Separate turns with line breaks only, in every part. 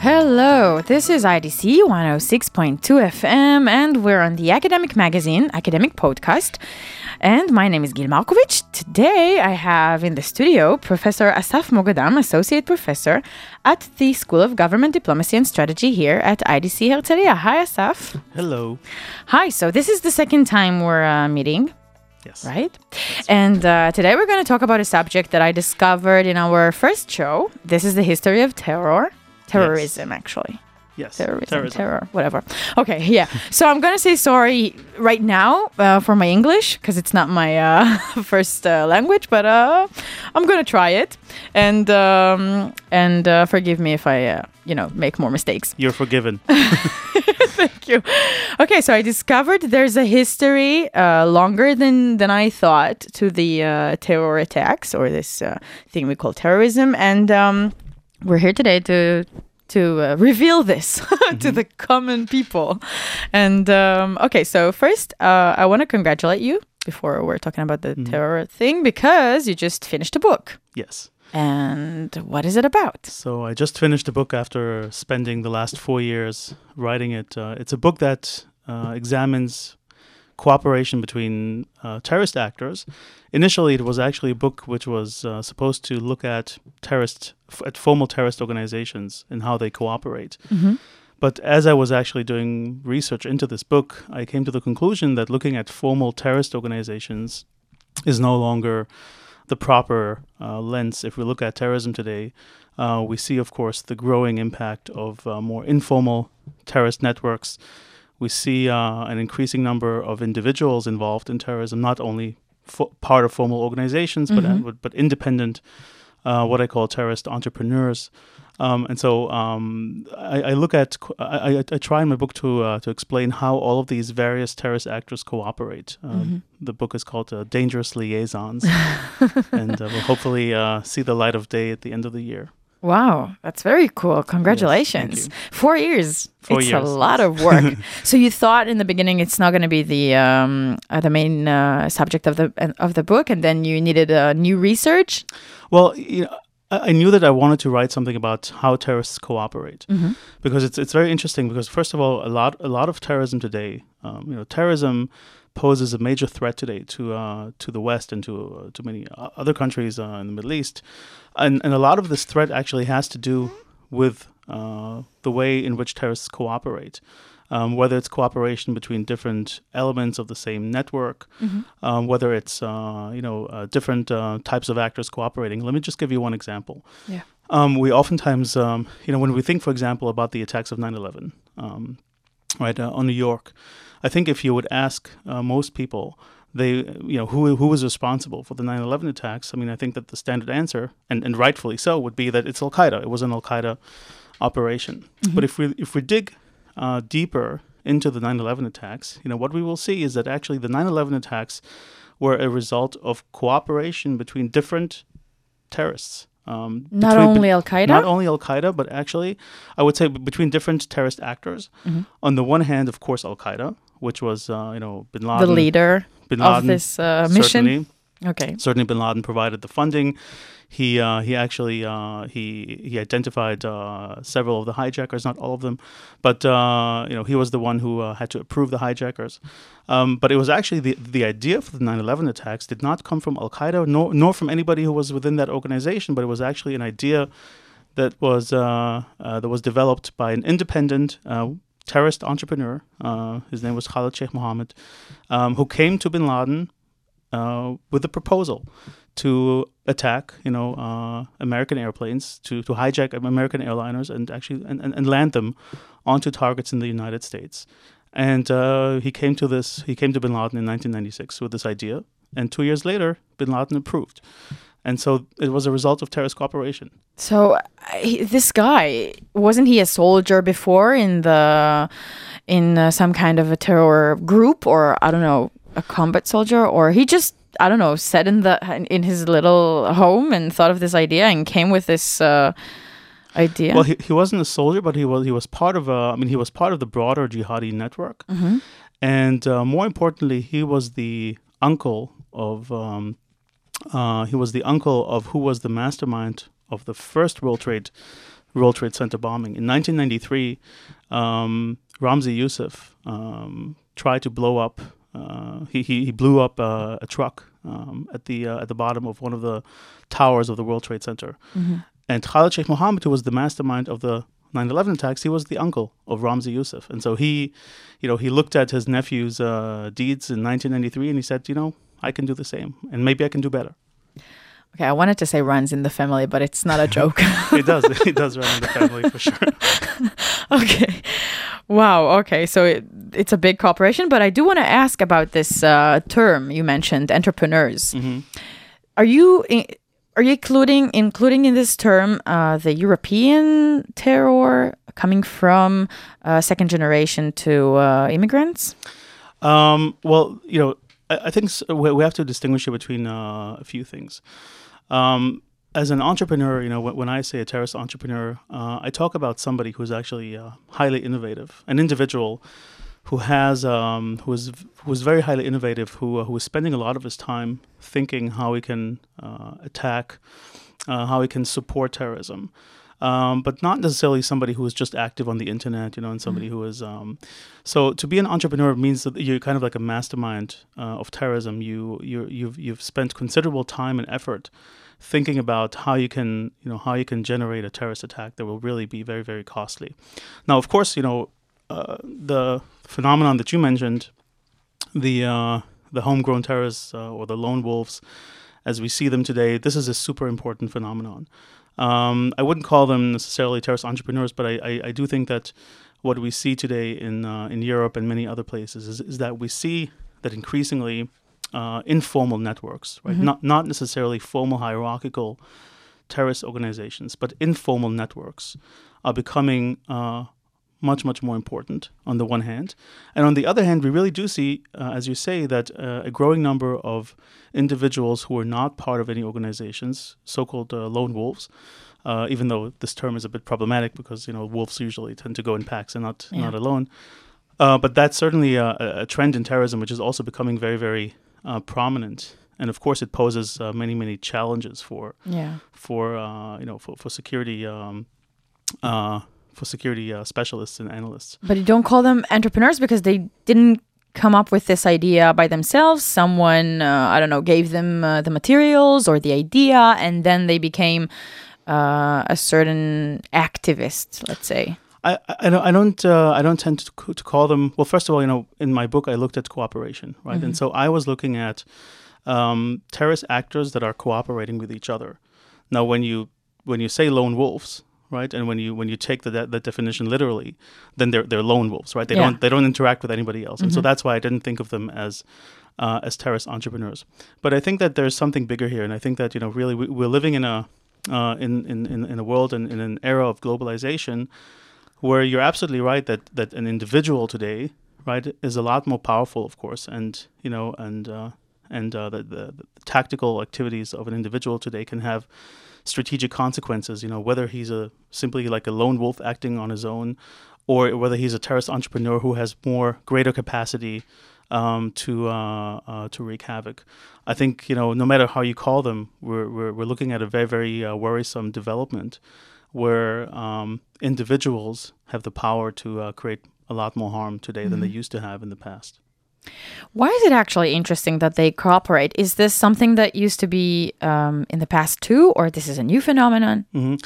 Hello, this is IDC 106.2 FM, and we're on the Academic Magazine, Academic Podcast. And my name is Gil Markovich. Today I have in the studio Professor Assaf Moghadam, Associate Professor at the School of Government Diplomacy and Strategy here at IDC Herzliya. Hi, Asaf.
Hello.
Hi, so this is the second time we're uh, meeting
Yes.
right? And uh, today we're going to talk about a subject that I discovered in our first show. This is the history of terror, terrorism, actually.
Yes.
Terrorism, terror, whatever. Okay, yeah. So I'm going to say sorry right now uh, for my English because it's not my uh, first uh, language, but uh, I'm going to try it. And um, and uh, forgive me if I, uh, you know, make more mistakes.
You're forgiven.
Thank you. Okay, so I discovered there's a history uh, longer than than I thought to the uh, terror attacks or this uh, thing we call terrorism, and um, we're here today to to uh, reveal this to the common people. And um, okay, so first, uh, I want to congratulate you before we're talking about the terror thing because you just finished a book.
yes.
And what is it about?
So I just finished a book after spending the last four years writing it. Uh, it's a book that uh, examines cooperation between uh, terrorist actors. Initially, it was actually a book which was uh, supposed to look at terrorist, f- at formal terrorist organizations and how they cooperate. But as I was actually doing research into this book, I came to the conclusion that looking at formal terrorist organizations is no longer the proper uh, lens. If we look at terrorism today, uh, we see, of course, the growing impact of uh, more informal terrorist networks. We see uh, an increasing number of individuals involved in terrorism, not only fo- part of formal organizations, but, but but independent, uh, what I call terrorist entrepreneurs. Um, and so um, I, I look at, I, I, I try in my book to uh, to explain how all of these various terrorist actors cooperate. Um, The book is called uh, Dangerous Liaisons, and uh, we'll hopefully uh, see the light of day at the end of the year.
Wow, that's very cool. Congratulations.
you.
Four years.
Four
it's
years,
a lot of work. so you thought in the beginning it's not going to be the um, uh, the main uh, subject of the of the book, and then you needed uh, new research.
Well, you know, I I knew that I wanted to write something about how terrorists cooperate because it's it's very interesting. Because first of all, a lot a lot of terrorism today, um, you know, terrorism poses a major threat today to uh, to the West and to uh, to many other countries uh, in the Middle East, and and a lot of this threat actually has to do with uh, the way in which terrorists cooperate. Um, whether it's cooperation between different elements of the same network, um, whether it's uh, you know uh, different uh, types of actors cooperating. Let me just give you one example.
Yeah.
Um, we oftentimes, um, you know, when we think, for example, about the attacks of 9/11, um, right uh, on New York, I think if you would ask uh, most people, they, you know, who who was responsible for the 9/11 attacks? I mean, I think that the standard answer, and, and rightfully so, would be that it's Al Qaeda. It was an Al Qaeda operation. But if we if we dig uh, deeper into the 9/11 attacks, you know, what we will see is that actually the 9/11 attacks were a result of cooperation between different terrorists. Um,
Not
between-
only Al Qaeda.
not only Al Qaeda, but actually, I would say between different terrorist actors.
Mm-hmm.
On the one hand, of course, Al Qaeda, which was uh, you know Bin Laden.
the leader
Bin
of this uh, mission.
Certainly,
Okay.
certainly, Bin Laden provided the funding. He uh, he actually uh, he he identified uh, several of the hijackers, not all of them, but uh, you know he was the one who uh, had to approve the hijackers. Um, but it was actually the the idea for the 9/11 attacks did not come from Al Qaeda nor nor from anybody who was within that organization, but it was actually an idea that was uh, that was developed by an independent terrorist entrepreneur. Uh, his name was Khalid Sheikh Mohammed, um, who came to Bin Laden uh, with a proposal to attack, you know, uh, American airplanes, to, to hijack American airliners and actually and, and, and land them onto targets in the United States. And uh, he came to this. He came to Bin Laden in 1996 with this idea, and two years later, Bin Laden approved. and so it was a result of terrorist cooperation.
So this guy wasn't he a soldier before in the in uh, some kind of a terror group or I don't know a combat soldier or he just I don't know sat in the in his little home and thought of this idea and came with this uh, idea.
Well, he, he wasn't a soldier, but he was he was part of a. I mean, he was part of the broader jihadi network, and uh, more importantly, he was the uncle of. Um, uh, he was the uncle of who was the mastermind of the first World Trade World Trade Center bombing in 1993. Um, Ramzi Youssef um, tried to blow up. Uh, he, he he blew up uh, a truck um, at the uh, at the bottom of one of the towers of the World Trade Center. And Khalid Sheikh Mohammed, who was the mastermind of the 9/11 attacks, he was the uncle of Ramzi Youssef, and so he, you know, he looked at his nephew's uh, deeds in 1993, and he said, you know, I can do the same, and maybe I can do better.
okay, I wanted to say runs in the family, but it's not a joke.
It does, it does run in the family for sure.
okay. Wow. Okay. So it, it's a big cooperation, but I do want to ask about this uh, term you mentioned, entrepreneurs. Are you are you including including in this term uh, the European terror coming from uh, second generation to uh, immigrants?
Um, well, you know, I, I think s- we, we have to distinguish here between uh, a few things. Um, as an entrepreneur, you know, when, I say a terrorist entrepreneur, uh, I talk about somebody who's actually uh, highly innovative, an individual who has um, who is who is very highly innovative, who uh, who is spending a lot of his time thinking how he can uh, attack, uh, how he can support terrorism. Um, but not necessarily somebody who is just active on the internet, you know, and somebody who is. Um, so to be an entrepreneur means that you're kind of like a mastermind uh, of terrorism. You you you've you've spent considerable time and effort thinking about how you can you know how you can generate a terrorist attack that will really be very very costly. Now, of course, you know uh, the phenomenon that you mentioned, the uh, the homegrown terrorists uh, or the lone wolves, as we see them today, this is a super important phenomenon. Um, I wouldn't call them necessarily terrorist entrepreneurs, but I, I, I do think that what we see today in uh, in Europe and many other places is, is that we see that increasingly uh, informal networks, right? Not not necessarily formal hierarchical terrorist organizations, but informal networks are becoming uh, much much more important on the one hand, and on the other hand, we really do see, uh, as you say, that uh, a growing number of individuals who are not part of any organizations, so-called uh, lone wolves. Uh, even though this term is a bit problematic because you know wolves usually tend to go in packs and not
Yeah.
not alone, uh, but that's certainly a- a trend in terrorism which is also becoming very very uh, prominent, and of course it poses uh, many many challenges for
Yeah.
for uh, you know for for security um, uh, for security uh, specialists and analysts.
But you don't call them entrepreneurs because they didn't come up with this idea by themselves. Someone, uh, I don't know, gave them uh, the materials or the idea, and then they became uh, a certain activist, let's say.
I, I don't I don't uh, I don't tend to, to call them well. First of all, you know, in my book I looked at cooperation, right, and so I was looking at um, terrorist actors that are cooperating with each other. Now, when you when you say lone wolves, right, and when you when you take the, that, that definition literally, then they're they're lone wolves, right? They
Yeah.
don't they don't interact with anybody else, and so that's why I didn't think of them as uh, as terrorist entrepreneurs. But I think that there's something bigger here, and I think that you know really we, we're living in a uh, in, in, in in a world and in an era of globalization where you're absolutely right that that an individual today, right, is a lot more powerful, of course, and you know, and uh, and uh, the, the the tactical activities of an individual today can have strategic consequences. You know, whether he's a simply like a lone wolf acting on his own, or whether he's a terrorist entrepreneur who has more greater capacity um, to uh, uh, to wreak havoc. I think you know, no matter how you call them, we're we're, we're looking at a very very uh, worrisome development where um, individuals have the power to uh, create a lot more harm today than they used to have in the past.
Why is it actually interesting that they cooperate? Is this something that used to be um, in the past too, or this is a new phenomenon?
hmm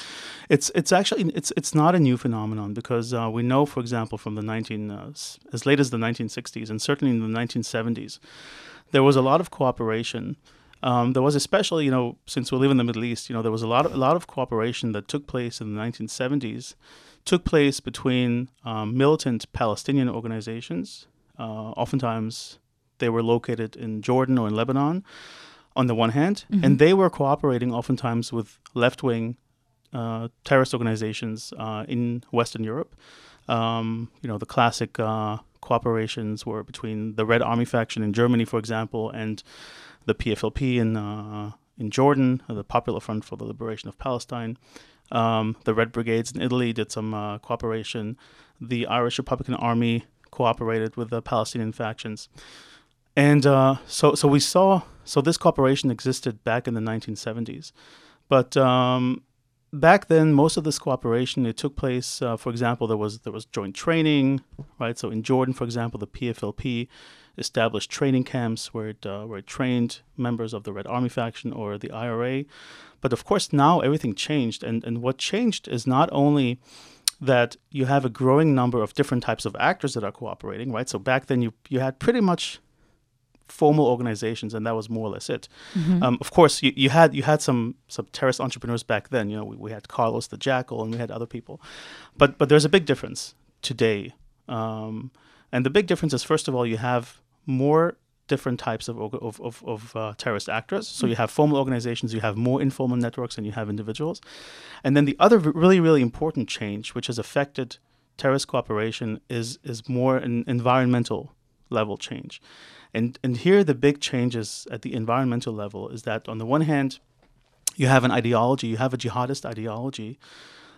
It's it's actually it's it's not a new phenomenon because uh, we know, for example, from the 19 uh, as late as the 1960s and certainly in the 1970s, there was a lot of cooperation. Um, there was especially, you know, since we live in the Middle East, you know, there was a lot of a lot of cooperation that took place in the 1970s, took place between um, militant Palestinian organizations. Uh, oftentimes, they were located in Jordan or in Lebanon. on the one hand, and they were cooperating oftentimes with left wing uh, terrorist organizations uh, in Western Europe. Um, you know, the classic uh, cooperations were between the Red Army faction in Germany, for example, and the PFLP in uh, in Jordan, uh, the Popular Front for the Liberation of Palestine. Um, the Red Brigades in Italy did some uh, cooperation. The Irish Republican Army cooperated with the Palestinian factions, and uh, so so we saw so this cooperation existed back in the 1970s, but um, back then most of this cooperation it took place. Uh, for example, there was there was joint training, right? So in Jordan, for example, the PFLP established training camps where it uh, where it trained members of the Red Army faction or the IRA. But of course, now everything changed, and and what changed is not only that you have a growing number of different types of actors that are cooperating, right? So back then you you had pretty much formal organizations, and that was more or less it. Um, of course, you, you had you had some some terrorist entrepreneurs back then. You know, we, we had Carlos the Jackal, and we had other people, but but there's a big difference today. Um, and the big difference is, first of all, you have more different types of of, of, of uh, terrorist actors. So you have formal organizations, you have more informal networks, and you have individuals. And then the other really really important change, which has affected terrorist cooperation, is is more an environmental level change. And and here the big changes at the environmental level is that on the one hand, you have an ideology, you have a jihadist ideology,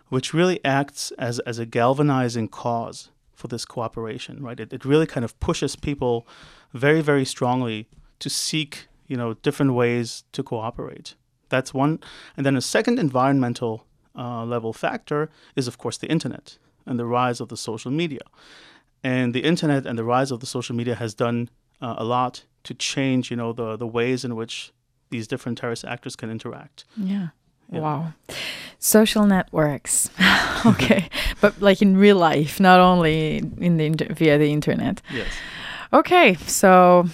which really acts as, as a galvanizing cause for this cooperation, right? It, it really kind of pushes people very, very strongly to seek, you know, different ways to cooperate. That's one. And then a second environmental uh, level factor is, of course, the internet and the rise of the social media. And the internet and the rise of the social media has done uh, a lot to change, you know, the, the ways in which these different terrorist actors can interact.
Yeah.
Yeah.
Wow. Social networks. okay. but like in real life, not only in the inter- via the internet.
Yes.
Okay. So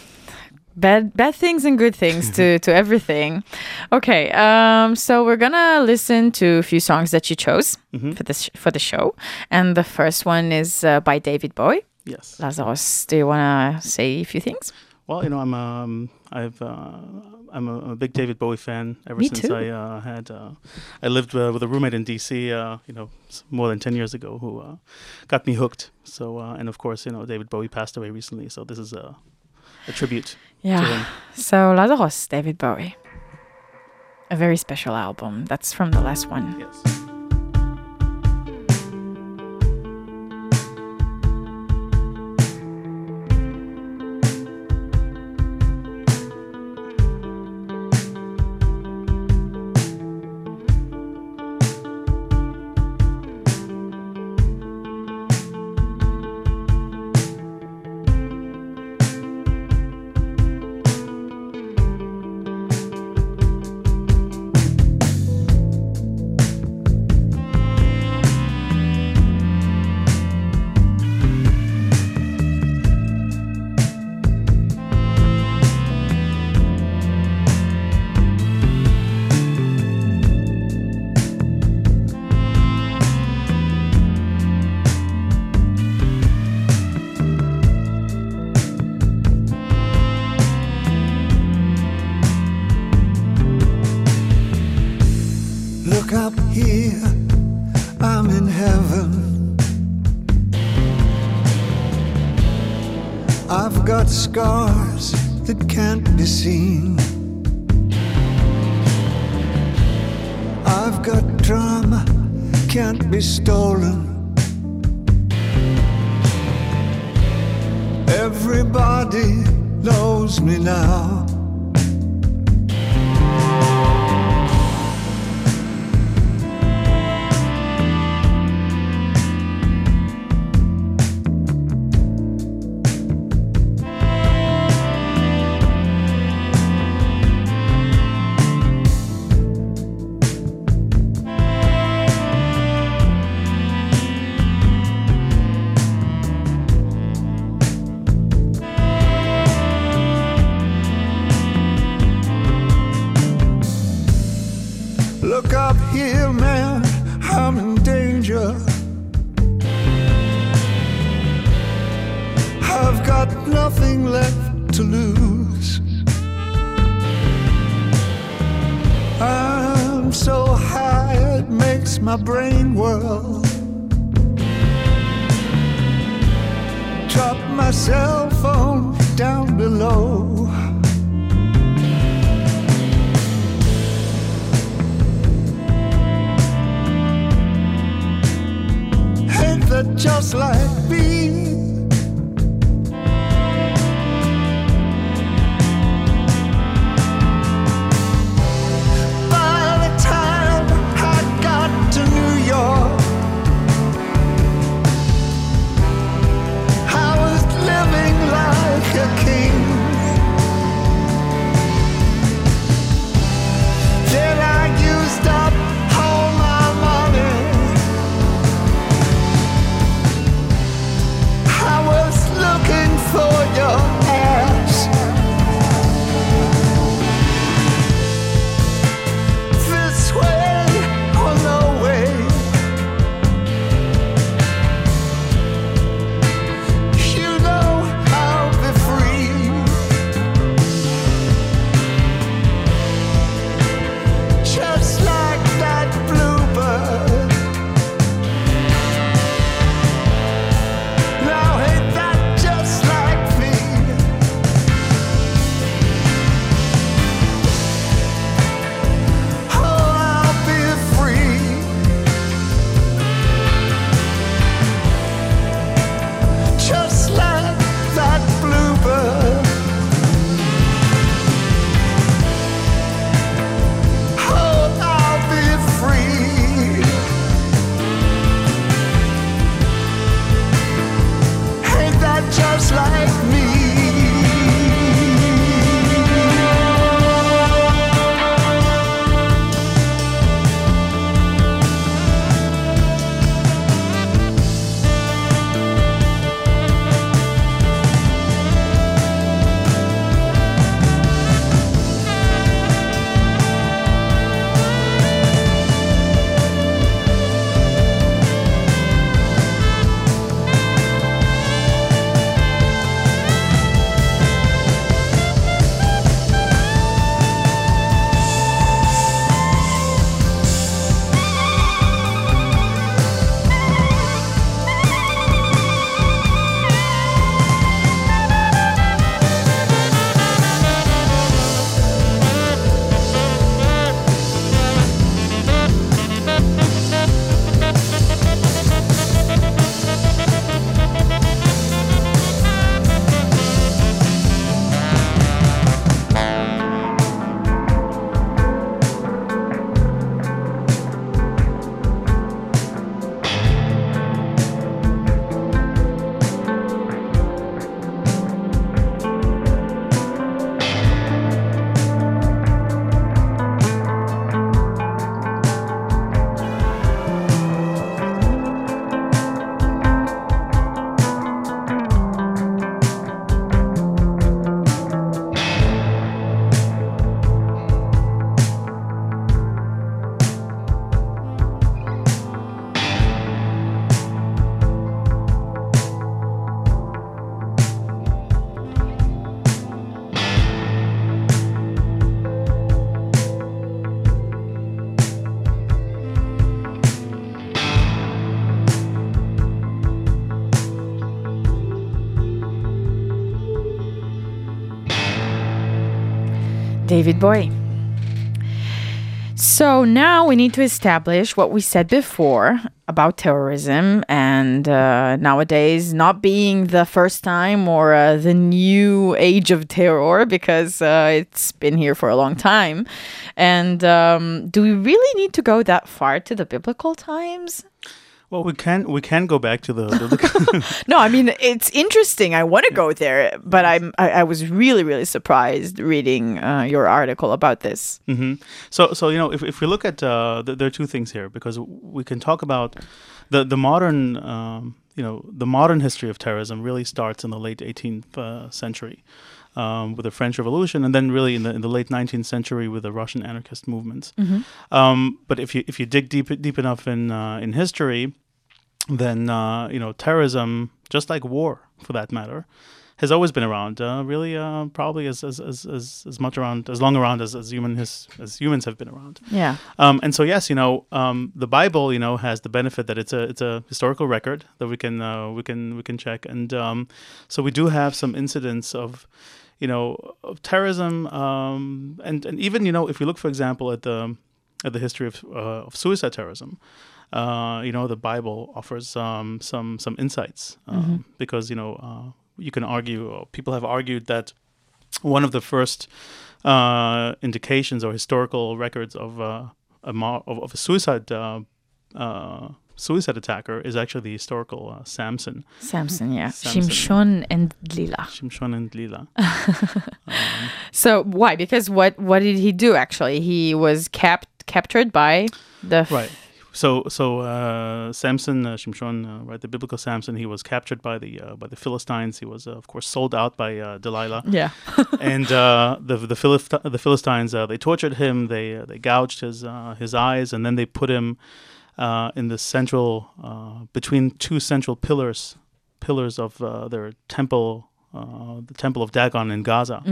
bad bad things and good things to to everything. Okay. Um so we're going to listen to a few songs that you chose for this for the show. And the first one is uh, by David Bowie.
Yes.
Lazarus, do you want to say a few things?
Well, you know, I'm um, I've uh, I'm a, a big David Bowie fan ever
Me
since
too.
I uh, had uh, I lived uh, with a roommate in DC, uh, you know, more than ten years ago, who uh, got me hooked. So, uh, and of course, you know, David Bowie passed away recently, so this is a a tribute to
Yeah.
him.
So Lazarus, David Bowie. A very special album. That's from the last one.
Yes.
Stolen. Just like me?
David Bowie. So now we need to establish what we said before about terrorism and uh, nowadays not being the first time or uh, the new age of terror because uh, it's been here for a long time. And um, do we really need to go that far to the biblical times?
Well, we can we can go back to the, the
No, I mean it's interesting. I want to go there, but I'm I, I was really really surprised reading uh, your article about this.
hmm So, so you know, if, if we look at uh, th- there are two things here because we can talk about the the modern, um, you know, the modern history of terrorism really starts in the late 18th uh, century um, with the French Revolution, and then really in the in the late 19th century with the Russian anarchist movements. Um, but if you if you dig deep deep enough in uh, in history, then uh, you know terrorism, just like war for that matter, has always been around. Uh, really, uh, probably as, as, as, as, as much around, as long around as, as human his, as humans have been around.
Yeah.
Um, and so yes, you know, um, the Bible, you know, has the benefit that it's a it's a historical record that we can uh, we can we can check, and um, so we do have some incidents of, you know, of terrorism, um, and and even you know, if you look, for example, at the at the history of uh, of suicide terrorism. Uh, you know, the Bible offers um, some some insights um, because you know uh, you can argue, or people have argued that one of the first uh, indications or historical records of uh, a mo- of, of a suicide uh, uh, suicide attacker is actually the historical uh, Samson,
Samson, yeah.
Samson.
Shimshon and Lila.
Shimshon and Lila.
So why? Because what what did he do actually? He was capt captured by the f-
right. So so uh, Samson, uh, Shimshon, uh, right, the biblical Samson, he was captured by the uh, by the Philistines. He was uh, of course sold out by uh, Delilah.
Yeah.
and uh, the the, Philist- the Philistines uh, they tortured him. They uh, they gouged his uh, his eyes, and then they put him uh, in the central uh, between two central pillars pillars of uh, their temple. Uh, the temple of Dagon in Gaza,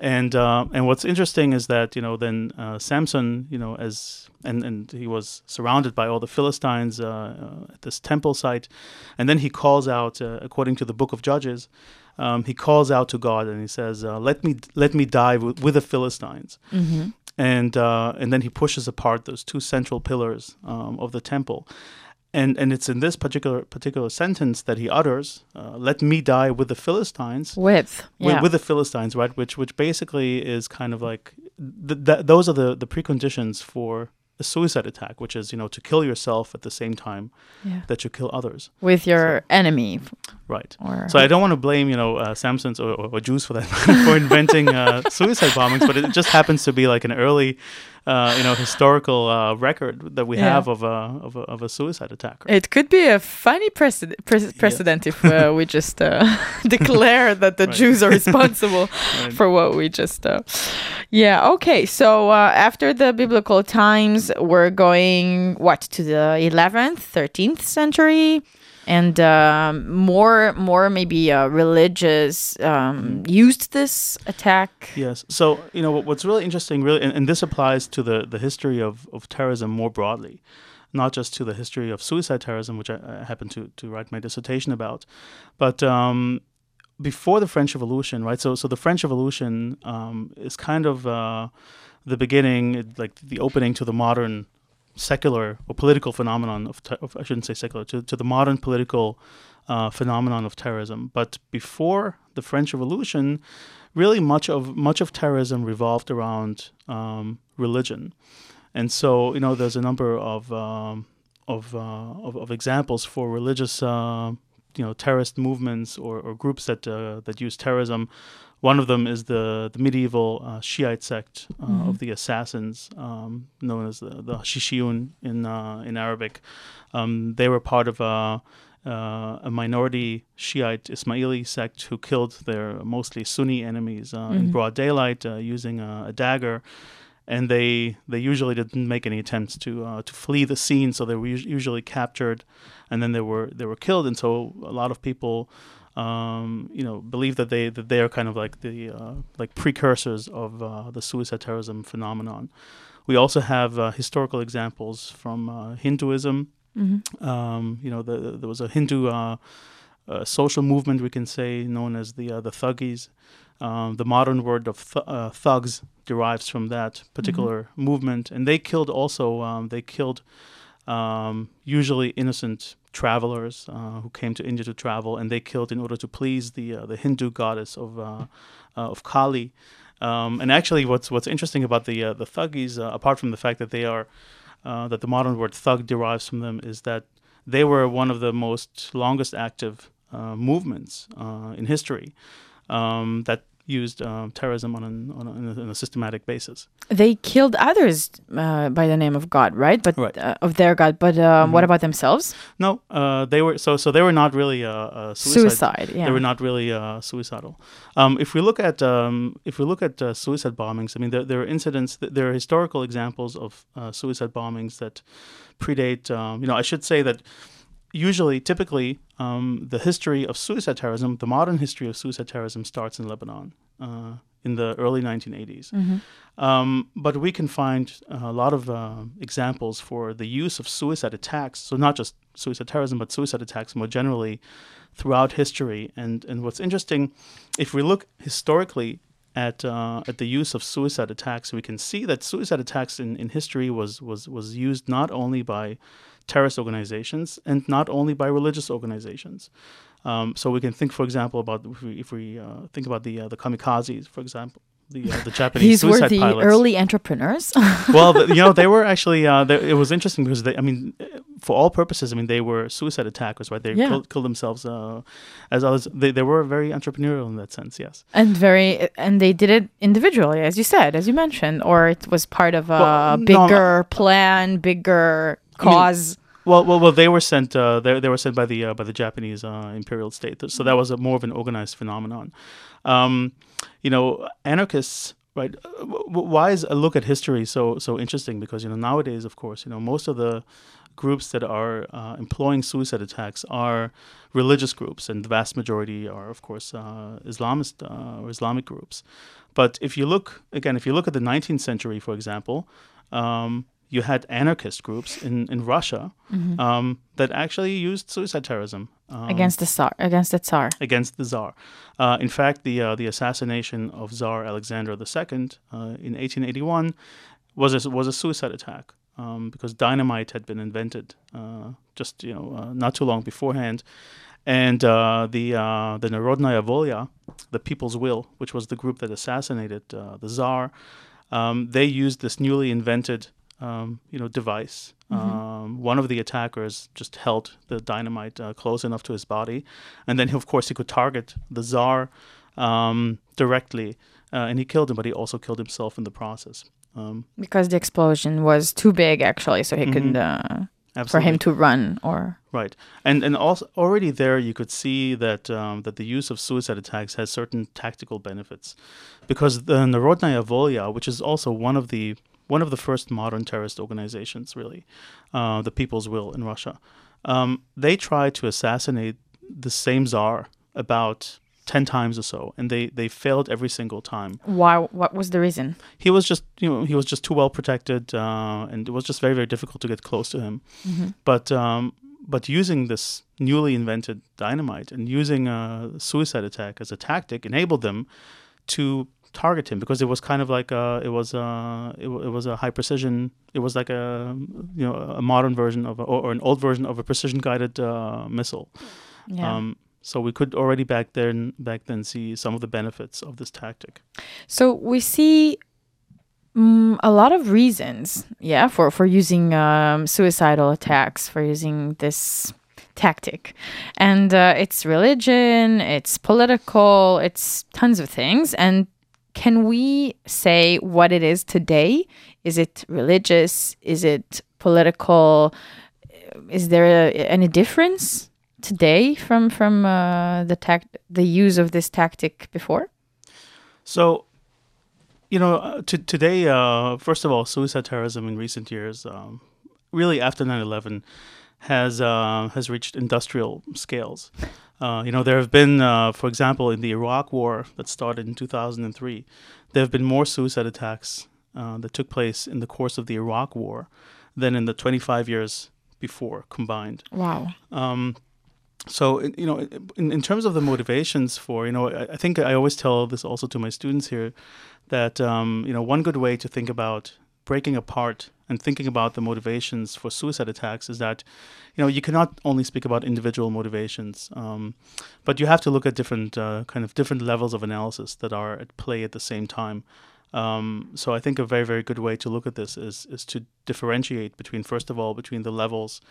and uh, and what's interesting is that you know then uh, Samson you know as and and he was surrounded by all the Philistines uh, uh, at this temple site, and then he calls out uh, according to the book of Judges, um, he calls out to God and he says, uh, "Let me let me die with, with the Philistines." And uh, and then he pushes apart those two central pillars um, of the temple, and and it's in this particular particular sentence that he utters, uh, "Let me die with the Philistines."
With
with,
yeah.
with the Philistines, right? Which which basically is kind of like th- th- those are the the preconditions for a suicide attack, which is you know to kill yourself at the same time
Yeah.
that you kill others,
with your enemy
right?
or
So I don't want to blame you know uh, Samsons or, or, or Jews for that for inventing uh, suicide bombings, but it just happens to be like an early. Uh, you know, historical uh, record that we
Yeah.
have of a, of a of a suicide attacker.
It could be a funny precedent, pre- precedent if uh, we just uh, declare that the
Right.
Jews are responsible
Right.
for what we just. Uh, yeah. Okay. So uh, after the biblical times, we're going what to the 11th, 13th century, and um, more, more maybe uh, religious um, used this attack.
Yes. So you know what's really interesting, really, and, and this applies to the the history of of terrorism more broadly, not just to the history of suicide terrorism, which I, I happen to to write my dissertation about, but um, before the French Revolution, right? So so the French Revolution um, is kind of uh, the beginning, like the opening to the modern secular or political phenomenon of, ter- of I shouldn't say secular to, to the modern political uh, phenomenon of terrorism. But before the French Revolution, really much of much of terrorism revolved around um, religion, and so you know there's a number of um, of, uh, of of examples for religious uh, you know terrorist movements or, or groups that uh, that use terrorism. One of them is the the medieval uh, Shiite sect uh, of the assassins, um, known as the, the Shishiyun in uh, in Arabic. Um, they were part of a uh, a minority Shiite Ismaili sect who killed their mostly Sunni enemies uh, in broad daylight uh, using a, a dagger, and they they usually didn't make any attempts to uh, to flee the scene, so they were us- usually captured, and then they were they were killed, and so a lot of people. Um, you know, believe that they that they are kind of like the uh, like precursors of uh, the suicide terrorism phenomenon. We also have uh, historical examples from uh, Hinduism. Um, you know, the, the- there was a Hindu uh, uh, social movement we can say known as the uh, the Thuggees. Um, the modern word of th- uh, thugs derives from that particular movement, and they killed also. Um, they killed um, usually innocent travelers uh, who came to India to travel, and they killed in order to please the uh, the Hindu goddess of uh, uh, of Kali. Um, and actually, what's what's interesting about the uh, the Thuggees, uh, apart from the fact that they are that the modern word thug derives from them, is that they were one of the most longest active movements in history um, that used um, terrorism on, an, on, a, on a- systematic basis.
They killed others uh, by the name of God, right? But
Right.
uh, of their God. But um, what about themselves?
No, uh, they were so so they were not really uh, uh, suicide.
Suicide. Yeah.
They were not really uh, suicidal. Um, if we look at um, if we look at uh, suicide bombings, I mean there, there are incidents, there are historical examples of uh, suicide bombings that predate. Um, you know, I should say that usually, typically, um, the history of suicide terrorism, the modern history of suicide terrorism, starts in Lebanon uh, in the early 1980s. Um, but we can find a lot of uh, examples for the use of suicide attacks. So not just suicide terrorism, but suicide attacks more generally throughout history. And and what's interesting, if we look historically at uh, at the use of suicide attacks, we can see that suicide attacks in, in history was was was used not only by terrorist organizations and not only by religious organizations. Um, so we can think, for example, about if we, if we uh, think about the uh, the kamikazes, for example, the uh, the Japanese
These were the
pilots.
early entrepreneurs.
well, the, you know, they were actually. Uh, they, it was interesting because they. I mean, for all purposes, I mean, they were suicide attackers, right? They
Yeah.
killed, killed themselves uh, as others. They, they were very entrepreneurial in that sense. Yes.
and very and they did it individually as you said as you mentioned or it was part of a
Well, no,
bigger plan bigger cause
Well, well, well. They were sent. Uh, they, they were sent by the uh, by the Japanese uh, imperial state. So that was a more of an organized phenomenon. Um, you know, anarchists. Right. Why is a look at history so so interesting? Because you know nowadays, of course, you know most of the groups that are uh, employing suicide attacks are religious groups, and the vast majority are, of course, uh, Islamist uh, or Islamic groups. But if you look again, if you look at the 19th century, for example, um, you had anarchist groups in in Russia um, that actually used suicide terrorism um,
against the tsar against the tsar.
Against the Tsar. Uh, in fact, the uh, the assassination of Tsar Alexander II uh, in 1881 was a, was a suicide attack um, because dynamite had been invented uh, just you know uh, not too long beforehand, and uh, the uh, the Narodnaya Volya, the People's Will, which was the group that assassinated uh, the Tsar, um, they used this newly invented um, you know device. Um, one of the attackers just held the dynamite uh, close enough to his body, and then of course he could target the Tsar um, directly, uh, and he killed him. But he also killed himself in the process. Um,
because the explosion was too big actually so he could uh, for
Mm-hmm.
him to run or
Right, and and also already there you could see that um, that the use of suicide attacks has certain tactical benefits, because the Narodnaya Volya, which is also one of the one of the first modern terrorist organizations, really, uh, the People's Will in Russia, um, they tried to assassinate the same czar about ten times or so, and they they failed every single time.
why what was the reason
He was just you know he was just too well protected, uh, and it was just very very difficult to get close to him. But um, but using this newly invented dynamite and using a suicide attack as a tactic enabled them to target him because it was kind of like a, it was a, it, wa- it was a high precision it was like a you know a modern version of a, or, or an old version of a precision guided uh, missile.
Yeah.
Um, so we could already back then back then see some of the benefits of this tactic.
So we see mm, a lot of reasons, yeah, for for using um, suicidal attacks, for using this tactic, and uh, it's religion, it's political, it's tons of things. And can we say what it is today? Is it religious? Is it political? Is there a, any difference today from from uh, the tact the use of this tactic before?
So, you know, uh, to, today, uh, first of all, suicide terrorism in recent years, um, really after 9/11, has uh, has reached industrial scales. Uh, you know, there have been, uh, for example, in the Iraq War that started in 2003, there have been more suicide attacks uh, that took place in the course of the Iraq War than in the 25 years before combined.
Wow.
Um, so you know, in, in terms of the motivations for you know, I, I think I always tell this also to my students here that um, you know one good way to think about breaking apart and thinking about the motivations for suicide attacks is that you know you cannot only speak about individual motivations, um, but you have to look at different uh, kind of different levels of analysis that are at play at the same time. Um, so I think a very very good way to look at this is is to differentiate between first of all between the levels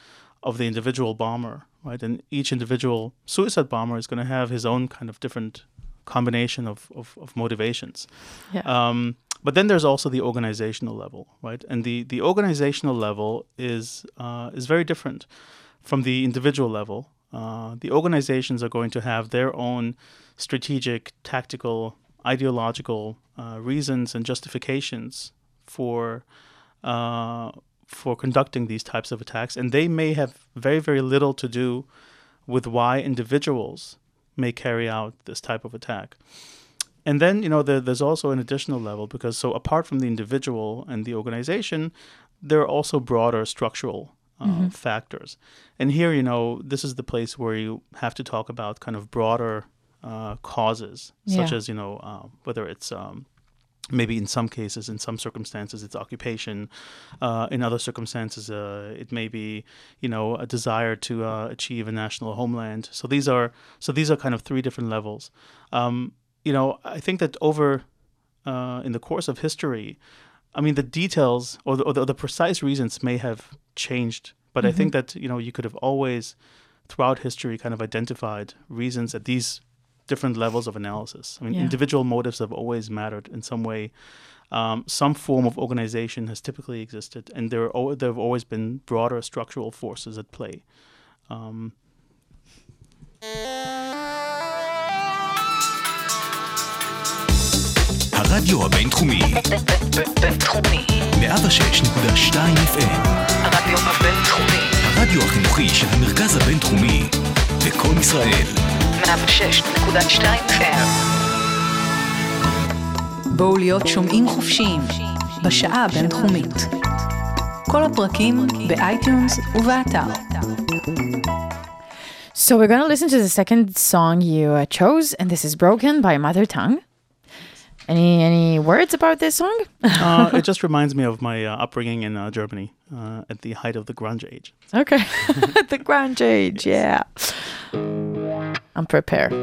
of the individual bomber, right? And each individual suicide bomber is going to have his own kind of different combination of, of, of motivations.
Yeah.
Um, but then there's also the organizational level, right? And the, the organizational level is uh, is very different from the individual level. Uh, the organizations are going to have their own strategic, tactical, ideological uh, reasons and justifications for uh, for conducting these types of attacks, and they may have very, very little to do with why individuals may carry out this type of attack. And then, you know, there, there's also an additional level because so apart from the individual and the organization, there are also broader structural uh, factors. And here, you know, this is the place where you have to talk about kind of broader uh, causes, such
Yeah.
as, you know, uh, whether it's um, maybe in some cases, in some circumstances, it's occupation. Uh, in other circumstances, uh, it may be, you know, a desire to uh, achieve a national homeland. So these are so these are kind of three different levels. Um, you know, I think that over uh, in the course of history, I mean, the details or the, or the, the precise reasons may have changed, but I think that you know you could have always, throughout history, kind of identified reasons at these different levels of analysis. I mean,
Yeah.
individual motives have always mattered in some way. Um, some form of organization has typically existed, and there are al- there have always been broader structural forces at play. Um,
הרדיו הבינתחומי,
בינתחומי.
106.2 FM,
הרדיו הבינתחומי.
הרדיו החינוכי של המרכז הבינתחומי, לקום ישראל,
106.2 FM.
בואו להיות שומעים חופשיים בשעה הבינתחומית. כל הפרקים באייטיונס ובאתר.
So we're gonna listen to the second song you uh, chose, and this is "Broken" by Mother Tongue. Any any words about this song?
uh, it just reminds me of my uh, upbringing in uh, Germany uh, at the height of the grunge age.
okay, the grunge age, yeah. I'm prepared.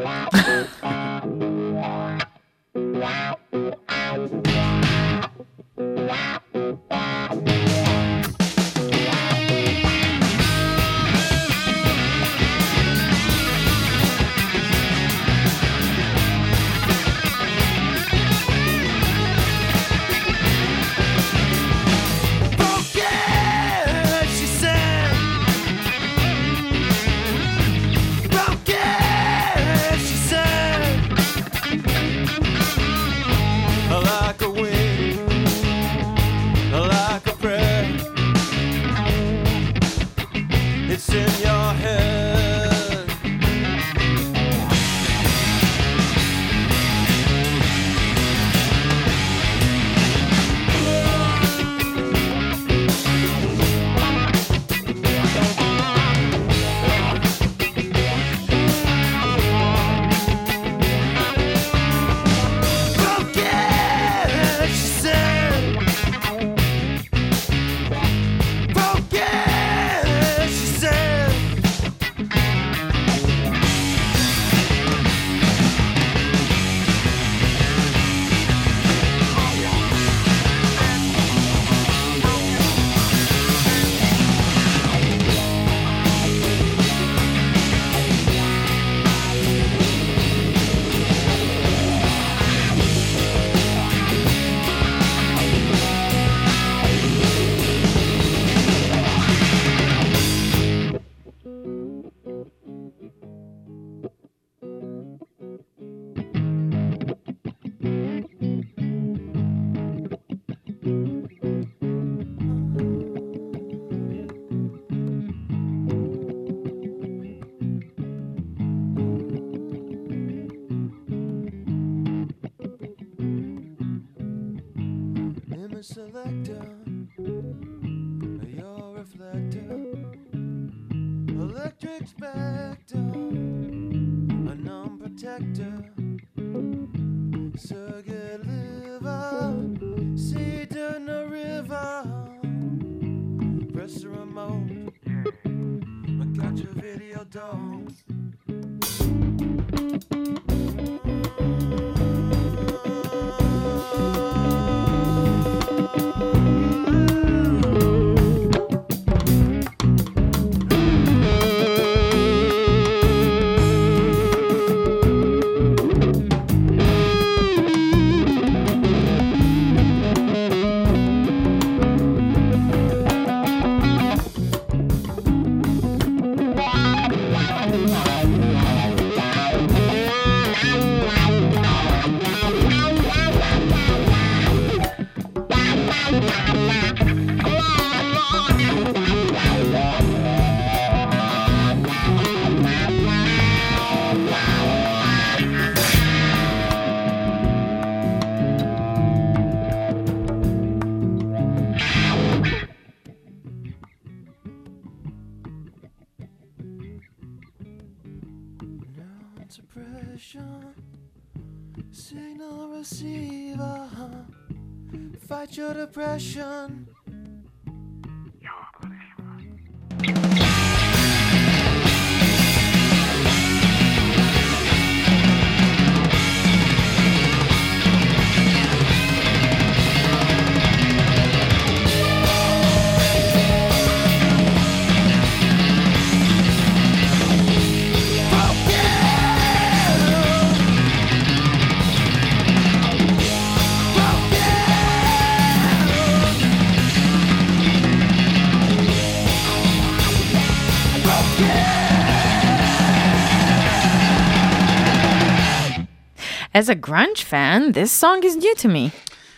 As a grunge fan, this song is new to me.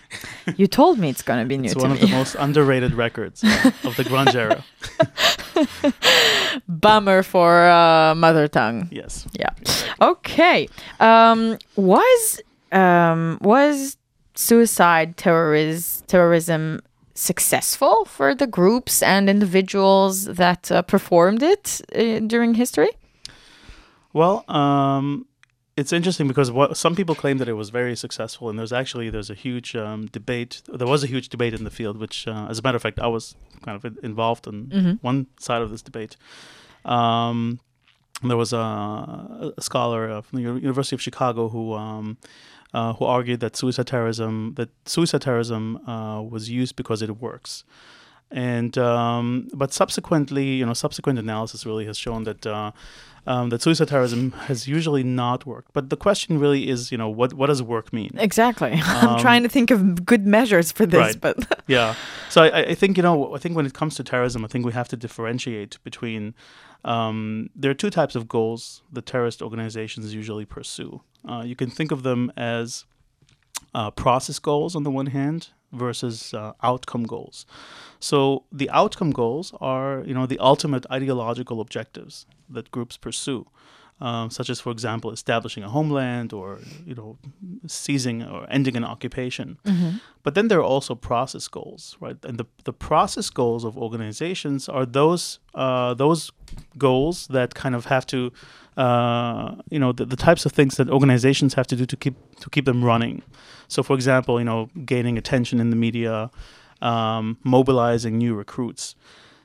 you told me it's gonna be new
It's one
me.
of the most underrated records uh, of the grunge era.
Bummer for uh, mother tongue.
Yes.
Yeah. Okay. Um, was um, was suicide terroris- terrorism successful for the groups and individuals that uh, performed it uh, during history?
Well, um, it's interesting because what some people claim that it was very successful, and there's actually there's a huge um, debate. There was a huge debate in the field, which, uh, as a matter of fact, I was kind of in- involved in one side of this debate. Um, there was a, a scholar from the University of Chicago who um, uh, who argued that suicide terrorism that suicide terrorism uh, was used because it works. And um, but subsequently, you know, subsequent analysis really has shown that uh, um, that suicide terrorism has usually not worked. But the question really is, you know, what what does work mean?
Exactly. I'm trying to think of good measures for this,
right.
but
yeah. So I, I think you know I think when it comes to terrorism, I think we have to differentiate between. Um, there are two types of goals that terrorist organizations usually pursue. Uh, you can think of them as uh, process goals on the one hand versus uh, outcome goals. So the outcome goals are, you know, the ultimate ideological objectives that groups pursue, um, such as, for example, establishing a homeland or, you know, seizing or ending an occupation. But then there are also process goals, right? And the, the process goals of organizations are those uh, those goals that kind of have to, uh, you know, the, the types of things that organizations have to do to keep to keep them running. So, for example, you know, gaining attention in the media, um, mobilizing new recruits.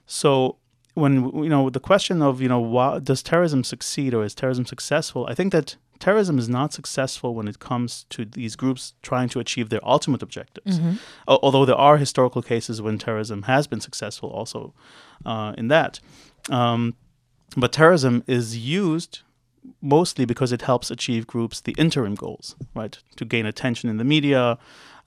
So, when you know the question of you know why, does terrorism succeed or is terrorism successful? I think that terrorism is not successful when it comes to these groups trying to achieve their ultimate objectives. Al- although there are historical cases when terrorism has been successful, also uh, in that. Um, but terrorism is used mostly because it helps achieve groups the interim goals, right? To gain attention in the media,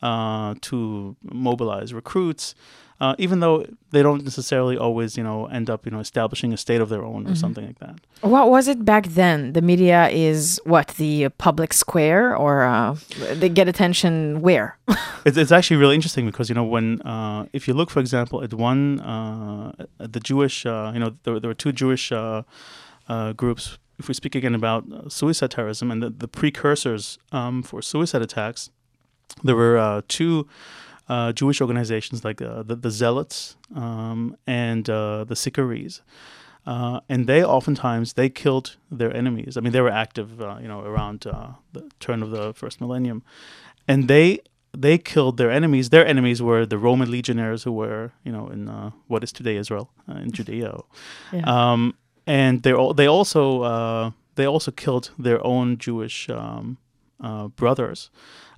uh, to mobilize recruits, uh, even though they don't necessarily always, you know, end up, you know, establishing a state of their own or something like that.
what was it back then? The media is what the public square, or uh, they get attention where?
It's, it's actually really interesting because you know when uh, if you look, for example, at one uh, at the Jewish, uh, you know, there, there were two Jewish uh, uh, groups. If we speak again about uh, suicide terrorism and the, the precursors um, for suicide attacks, there were uh, two uh, Jewish organizations like uh, the, the Zealots um, and uh, the Sicarii. Uh, and they oftentimes they killed their enemies. I mean, they were active, uh, you know, around uh, the turn of the first millennium, and they they killed their enemies. Their enemies were the Roman legionnaires who were, you know, in uh, what is today Israel, uh, in Judea. Um, and they they also uh, they also killed their own Jewish um, uh, brothers,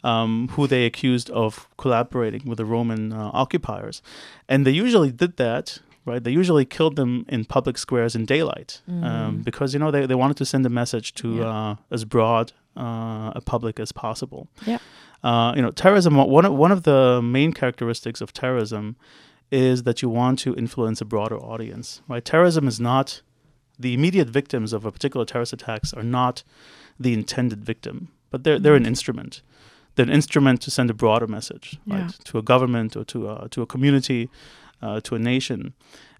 um, who they accused of collaborating with the Roman uh, occupiers, and they usually did that. Right, they usually killed them in public squares in daylight um, because you know they, they wanted to send a message to uh, as broad uh, a public as possible.
Yeah.
Uh, you know, terrorism. One of, one of the main characteristics of terrorism is that you want to influence a broader audience. Right, terrorism is not the immediate victims of a particular terrorist attacks are not the intended victim, but they're they're an instrument. An instrument to send a broader message, right,
Yeah.
to a government or to a to a community, uh, to a nation.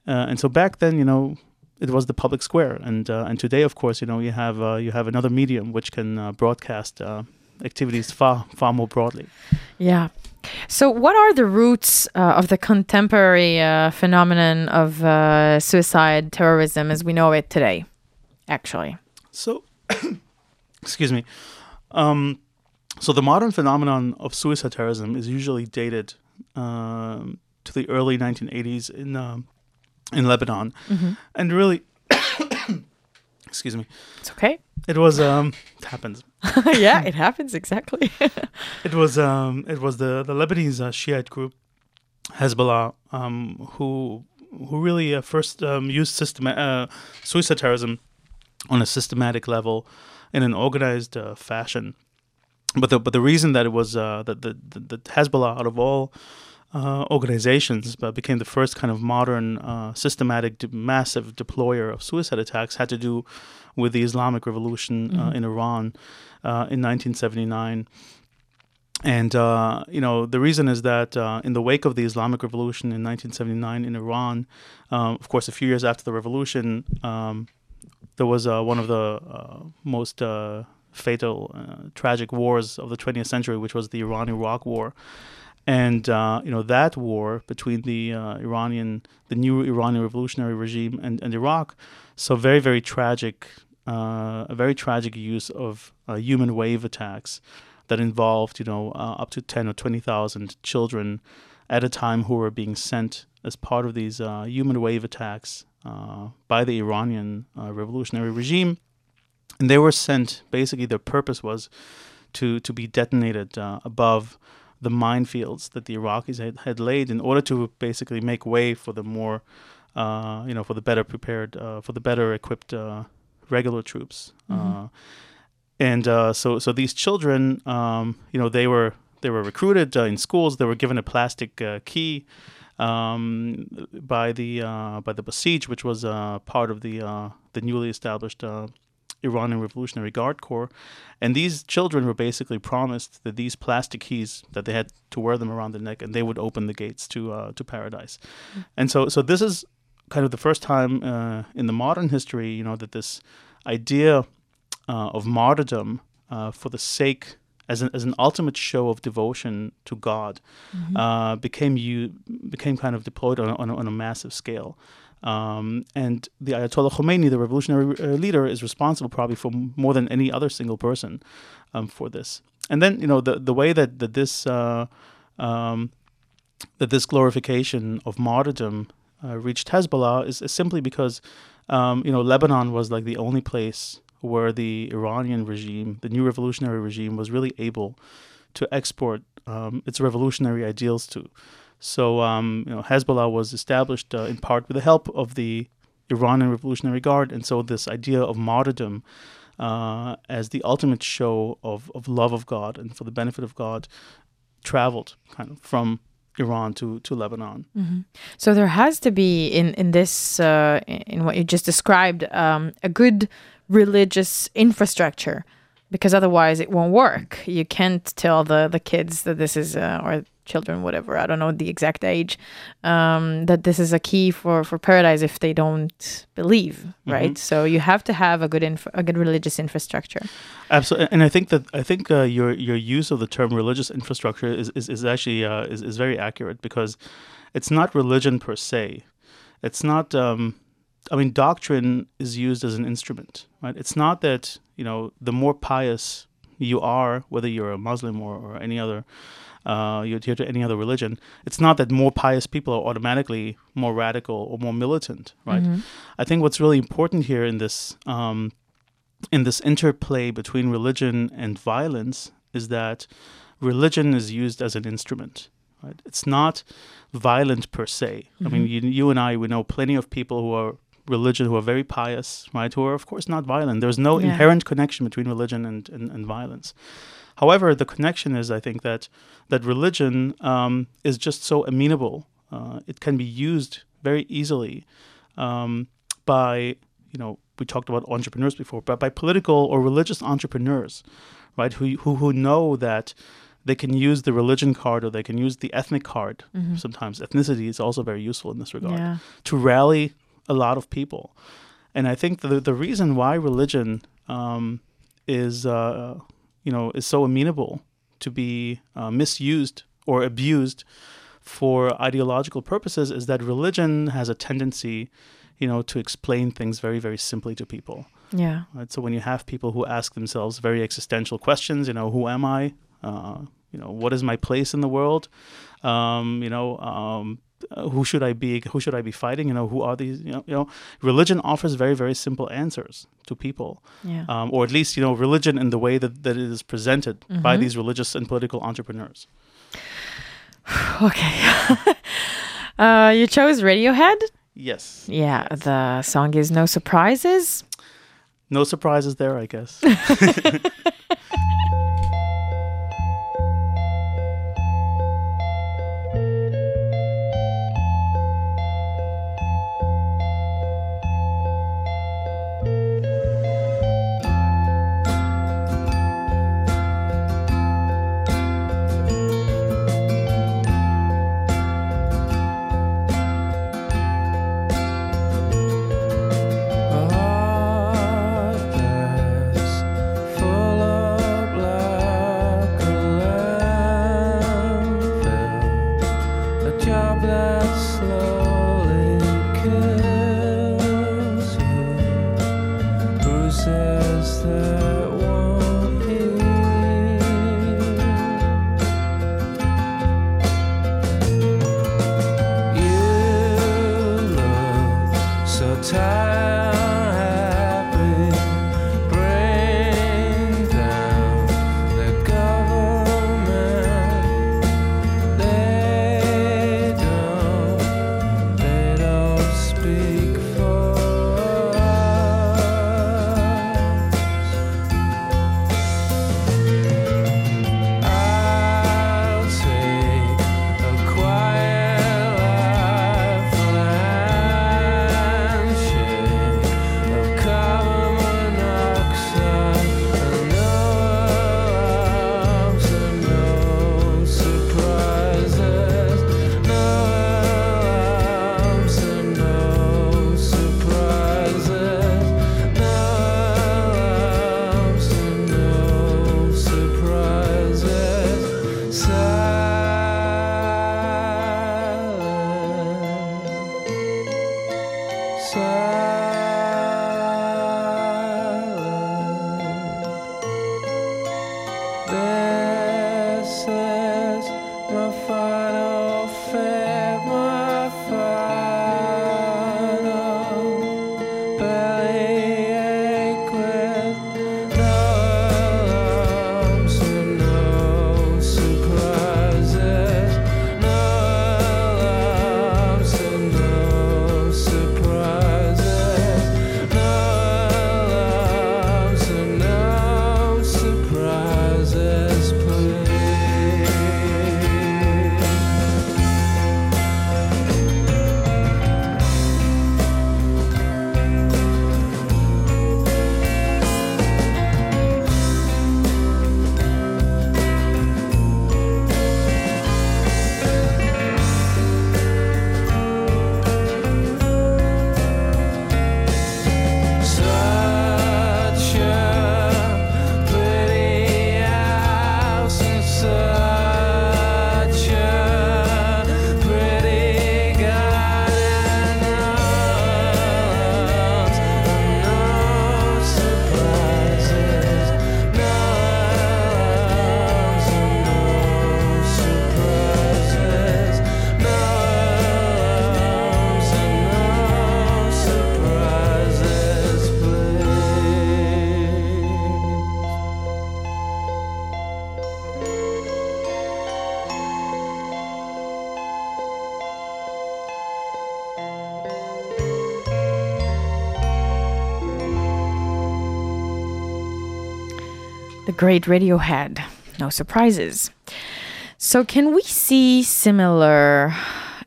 Uh, and so back then, you know, it was the public square, and uh, and today, of course, you know, you have uh, you have another medium which can uh, broadcast uh, activities far far more broadly.
Yeah. So, what are the roots uh, of the contemporary uh, phenomenon of uh, suicide terrorism as we know it today? Actually,
So, excuse me. Um, so the modern phenomenon of suicide terrorism is usually dated um, to the early 1980s in um, in Lebanon, and really, excuse me,
It's okay.
it was um, it happens.
yeah, it happens exactly.
It was um, it was the the Lebanese uh, Shiite group Hezbollah um, who who really uh, first um, used system uh, suicide terrorism on a systematic level in an organized uh, fashion. But the but the reason that it was uh, that the, the the Hezbollah out of all uh, organizations but became the first kind of modern uh, systematic de- massive deployer of suicide attacks had to do with the Islamic Revolution uh, in Iran uh, in 1979. And uh, you know the reason is that uh, in the wake of the Islamic Revolution in 1979 in Iran, um, of course, a few years after the revolution, um, there was uh, one of the uh, most uh, fatal, uh, tragic wars of the 20th century, which was the Iran-Iraq War. And uh, you know that war between the uh, Iranian, the new Iranian revolutionary regime and, and Iraq, so very very tragic, uh, a very tragic use of uh, human wave attacks that involved you know uh, up to ten or twenty thousand children at a time who were being sent as part of these human wave attacks uh, by the Iranian uh, revolutionary regime, and they were sent. Basically, their purpose was to to be detonated uh, above the minefields that the Iraqis had, had laid in order to basically make way for the more, uh, you know, for the better prepared, uh, for the better equipped uh, regular troops. Uh, and uh, so, so these children, um, you know, they were they were recruited uh, in schools. They were given a plastic uh, key um, by the uh, by the Basij, which was uh, part of the uh, the newly established uh, Iranian Revolutionary Guard Corps, and these children were basically promised that these plastic keys that they had to wear them around the neck, and they would open the gates to uh, to paradise. And so, so this is kind of the first time uh, in the modern history, you know, that this idea uh, of martyrdom uh, for the sake as an, as an ultimate show of devotion to God uh, became you became kind of deployed on on on a massive scale. Um, and the Ayatollah Khomeini, the revolutionary uh, leader, is responsible probably for more than any other single person um, for this. And then you know the the way that that this uh, um, that this glorification of martyrdom uh, reached Hezbollah is, is simply because um, you know Lebanon was like the only place where the Iranian regime, the new revolutionary regime, was really able to export um, its revolutionary ideals to. So um, you know Hezbollah was established uh, in part with the help of the Iranian Revolutionary Guard, and so this idea of martyrdom uh, as the ultimate show of, of love of God and for the benefit of God traveled kind of from Iran to, to Lebanon.
So there has to be in in this uh, in what you just described um, a good religious infrastructure because otherwise it won't work. You can't tell the the kids that this is uh, or children whatever I don't know the exact age um, that this is a key for for paradise if they don't believe right. So you have to have a good inf- a good religious infrastructure.
Absolutely, and I think that I think uh, your your use of the term religious infrastructure is is, is actually uh, is is very accurate because it's not religion per se. It's not. Um, I mean, doctrine is used as an instrument, right? It's not that you know the more pious you are, whether you're a Muslim or, or any other, uh, you adhere to any other religion. It's not that more pious people are automatically more radical or more militant, right? I think what's really important here in this um, in this interplay between religion and violence is that religion is used as an instrument. Right? It's not violent per se. I mean, you, you and I, we know plenty of people who are religion, who are very pious, right? Who are, of course, not violent. There's no
Yeah.
inherent connection between religion and, and, and violence. However, the connection is, I think, that that religion um, is just so amenable. Uh, it can be used very easily um, by, you know, we talked about entrepreneurs before, but by political or religious entrepreneurs, right? Who who who know that they can use the religion card or they can use the ethnic card. Sometimes ethnicity is also very useful in this regard
Yeah.
to rally a lot of people. And I think the the reason why religion um, is uh, you know is so amenable to be uh, misused or abused for ideological purposes is that religion has a tendency, you know, to explain things very very simply to people.
Yeah.
Right? So when you have people who ask themselves very existential questions, you know, who am I? Uh, you know, what is my place in the world? Um, you know, um, uh, who should I be? Who should I be fighting? You know, who are these? You know, you know religion offers very, very simple answers to people,
Yeah.
um, or at least you know, religion in the way that, that it is presented by these religious and political entrepreneurs.
Okay. uh, you chose Radiohead.
Yes,
Yeah. The song is No Surprises.
no surprises there, I guess.
great Radiohead. No surprises. So, can we see similar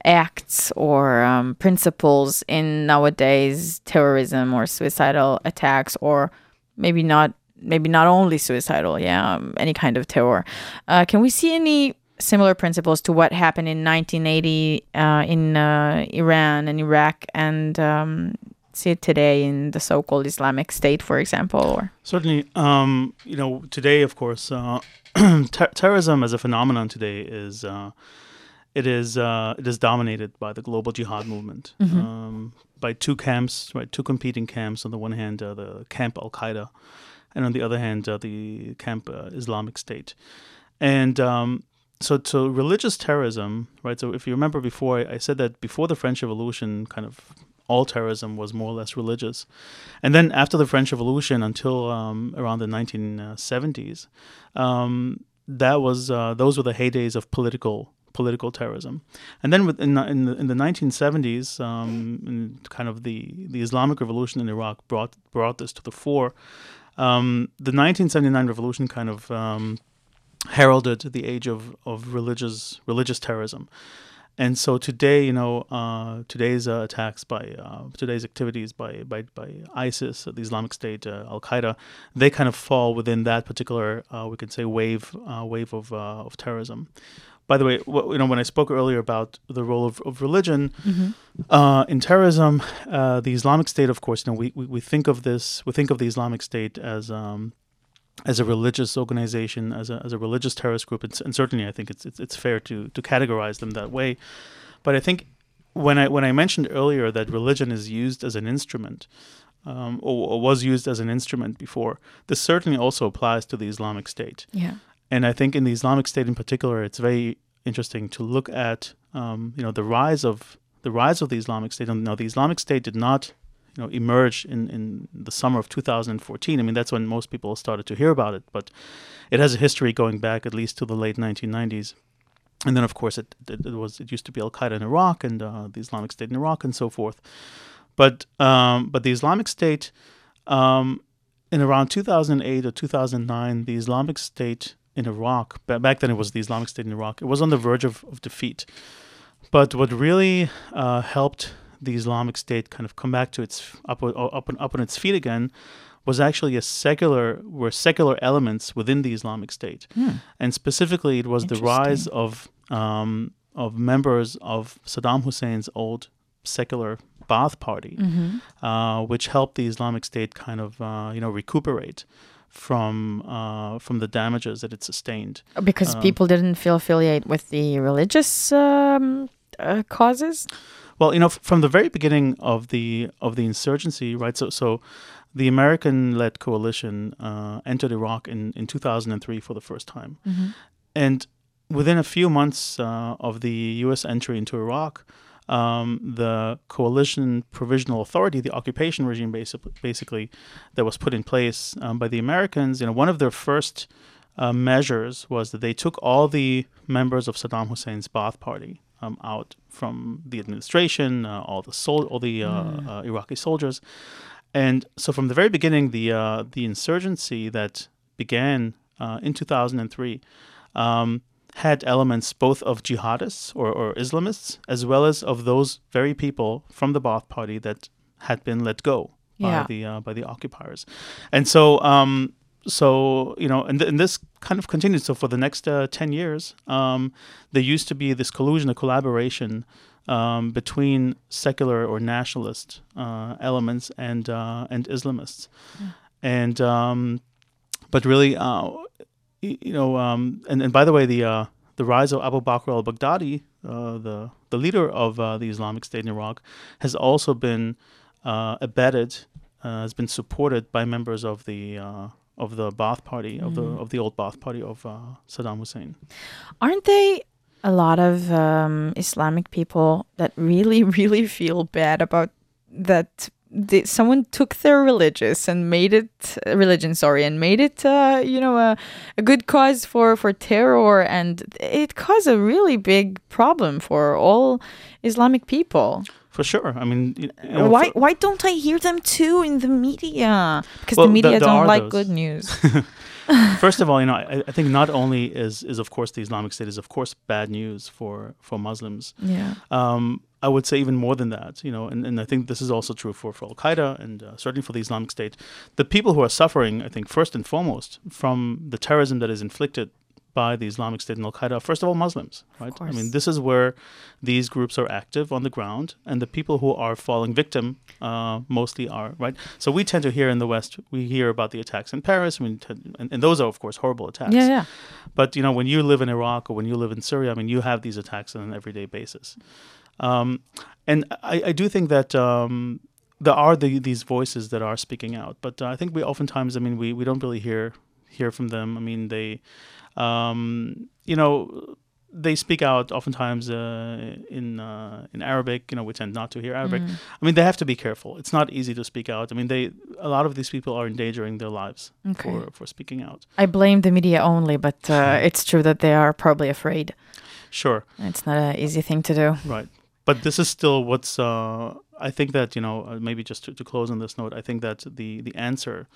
acts or um, principles in nowadays terrorism or suicidal attacks, or maybe not? Maybe not only suicidal, yeah, um, any kind of terror. Uh, can we see any similar principles to what happened in 1980 uh, in uh, Iran and Iraq, and um, see it today in the so-called Islamic State, for example? Or
Certainly, um, you know, today, of course, uh, ter- terrorism as a phenomenon today is uh,
it is uh, it is dominated by the global jihad movement, um, by two camps, right? Two competing camps. On the one hand, uh, the camp Al Qaeda, and on the other hand, uh, the camp uh, Islamic State. And um, so, so religious terrorism, right? So, if you remember before, I, I said that before the French Revolution, kind of all terrorism was more or less religious, and then after the French Revolution until um, around the 1970s, um, that was uh, those were the heydays of political political terrorism, and then in, the- in the in the 1970s, um, in kind of the the Islamic Revolution in Iraq brought brought this to the fore. Um, the 1979 revolution kind of um, heralded the age of, of religious religious terrorism. And so today, you know, uh, today's uh, attacks by uh, today's activities by by, by ISIS, the Islamic State, uh, Al Qaeda, they kind of fall within that particular, uh, we could say, wave uh, wave of uh, of terrorism. By the way, wh- you know, when I spoke earlier about the role of, of religion uh, in terrorism, uh, the Islamic State, of course, you know, we, we, we think of this, we think of the Islamic State as um, as a religious organization, as a, as a religious terrorist group, and, and certainly I think it's, it's it's fair to to categorize them that way. But I think when I when I mentioned earlier that religion is used as an instrument, um, or, or was used as an instrument before, this certainly also applies to the Islamic State.
Yeah.
And I think in the Islamic State in particular, it's very interesting to look at um, you know the rise of the rise of the Islamic State. And now the Islamic State did not you know emerge in, in the summer of 2014. I mean that's when most people started to hear about it, but it has a history going back at least to the late 1990s. And then of course it, it, it was it used to be Al Qaeda in Iraq and uh, the Islamic State in Iraq and so forth. But um, but the Islamic State um, in around 2008 or 2009, the Islamic State in Iraq, ba- back then it was the Islamic State in Iraq, it was on the verge of, of defeat. But what really uh, helped the Islamic State kind of come back to its up, up, on- up on its feet again was actually a secular were secular elements within the Islamic State, and specifically it was the rise of um, of members of Saddam Hussein's old secular Baath Party, uh, which helped the Islamic State kind of uh, you know recuperate from uh, from the damages that it sustained.
Because
Um,
people didn't feel affiliate with the religious um, uh, causes.
Well, you know, f- from the very beginning of the of the insurgency, right? So, so the American-led coalition uh, entered Iraq in in 2003 for the first time, and within a few months uh, of the U.S. entry into Iraq, um, the coalition provisional authority, the occupation regime, basically, basically that was put in place um, by the Americans, you know, one of their first uh, measures was that they took all the members of Saddam Hussein's Baath Party um, out from the administration, uh, all the sol- all the uh, uh, Iraqi soldiers, and so from the very beginning, the uh, the insurgency that began uh, in 2003 um, had elements both of jihadists or, or Islamists, as well as of those very people from the Baath Party that had been let go by
Yeah.
the uh, by the occupiers, and so um, so you know, and, th- and this kind of continued. So for the next uh, ten years, um, there used to be this collusion, a collaboration um, between secular or nationalist uh, elements and uh, and Islamists, and um, but really, uh, you know, um, and, and by the way, the uh, the rise of Abu Bakr al-Baghdadi, uh, the the leader of uh, the Islamic State in Iraq, has also been uh, abetted, uh, has been supported by members of the uh, of the Baath Party, of the of the old Baath Party of uh, Saddam Hussein.
Aren't they a lot of um, Islamic people that really, really feel bad about that? They, someone took their religious and made it religion, sorry, and made it, uh, you know, a, a good cause for for terror, and it caused a really big problem for all Islamic people.
For sure. I mean, you know,
why why don't I hear them too in the media? Because
Well,
the media
there
don't like
those.
good news.
First of all, you know, I, I think not only is is of course the Islamic State is of course bad news for for Muslims.
yeah.
Um, I would say even more than that, you know, and, and I think this is also true for, for Al Qaeda and uh, certainly for the Islamic State. The people who are suffering, I think, first and foremost, from the terrorism that is inflicted by the Islamic State and Al Qaeda, first of all, Muslims, right? I mean, this is where these groups are active on the ground, and the people who are falling victim uh, mostly are right. So we tend to hear in the West, we hear about the attacks in Paris, and, and those are of course horrible attacks.
Yeah, yeah.
But you know, when you live in Iraq or when you live in Syria, I mean, you have these attacks on an everyday basis. Um, and I, I do think that um, there are the, these voices that are speaking out, but uh, I think we oftentimes, I mean, we, we don't really hear hear from them. I mean, they, um, you know, they speak out oftentimes uh, in uh, in Arabic. You know, we tend not to hear Arabic.
Mm.
I mean, they have to be careful. It's not easy to speak out. I mean, they a lot of these people are endangering their lives
Okay.
for for speaking out.
I blame the media only, but uh, it's true that they are probably afraid.
Sure.
It's not an easy thing to do.
Right. But this is still what's. Uh, I think that you know uh, maybe just to, to close on this note, I think that the the answer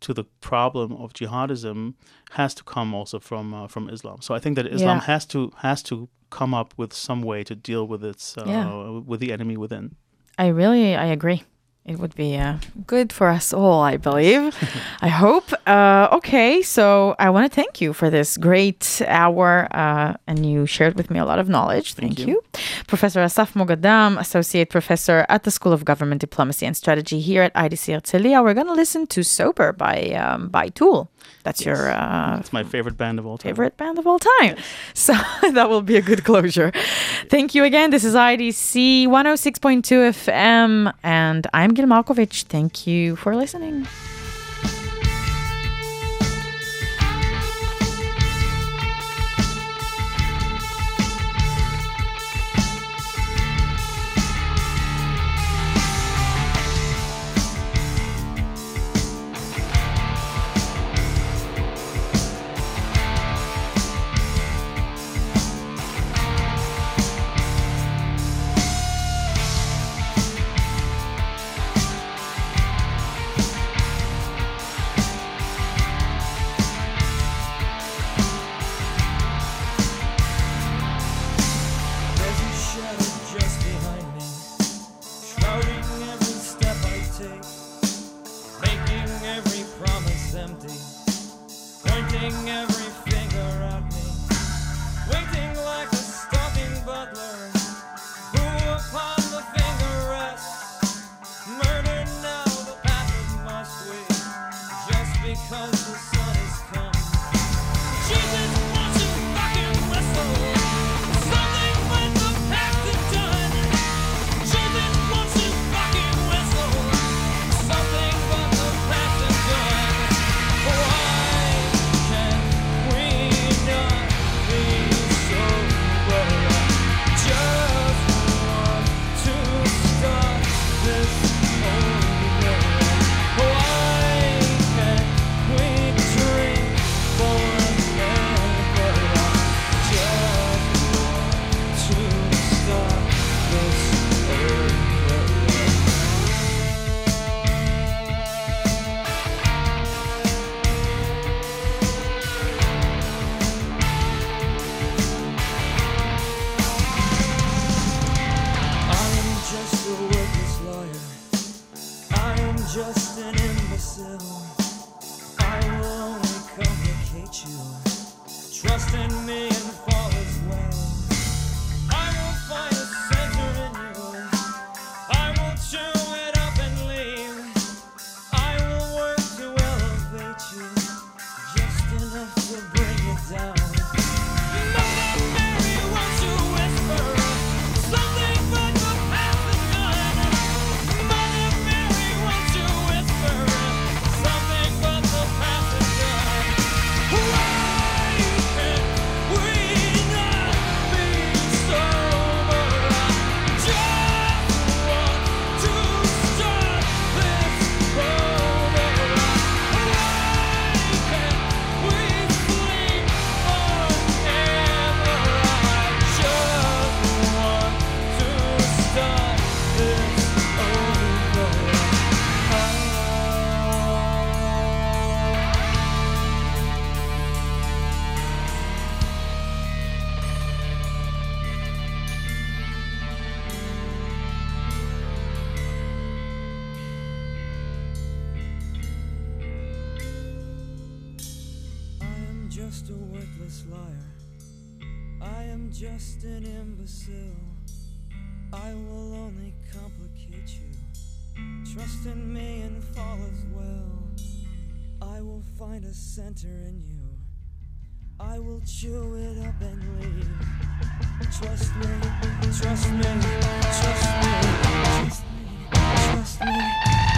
to the problem of jihadism has to come also from uh, from Islam. So I think that Islam
Yeah.
has to has to come up with some way to deal with its uh,
Yeah.
with the enemy within.
I really, I agree. It would be uh, good for us all, I believe. I hope. Uh, okay, so I want to thank you for this great hour, uh, and you shared with me a lot of knowledge. Thank,
Thank
you.
you.
Professor Assaf Moghadam, Associate Professor at the School of Government Diplomacy and Strategy here at IDC Herzliya. We're going to listen to Sober by um, by Tool. That's your uh,
It's my favorite band of all time.
favorite band of all time. So that will be a good closure. Thank you again. This is IDC 106.2 FM, and I'm Gil Malkovich. Thank you for listening.
Because the sun I will only complicate you. Trust in me and fall as well. I will find a center in you. I will chew it up and leave. Trust me, trust me, trust me, trust me, trust me. Can't we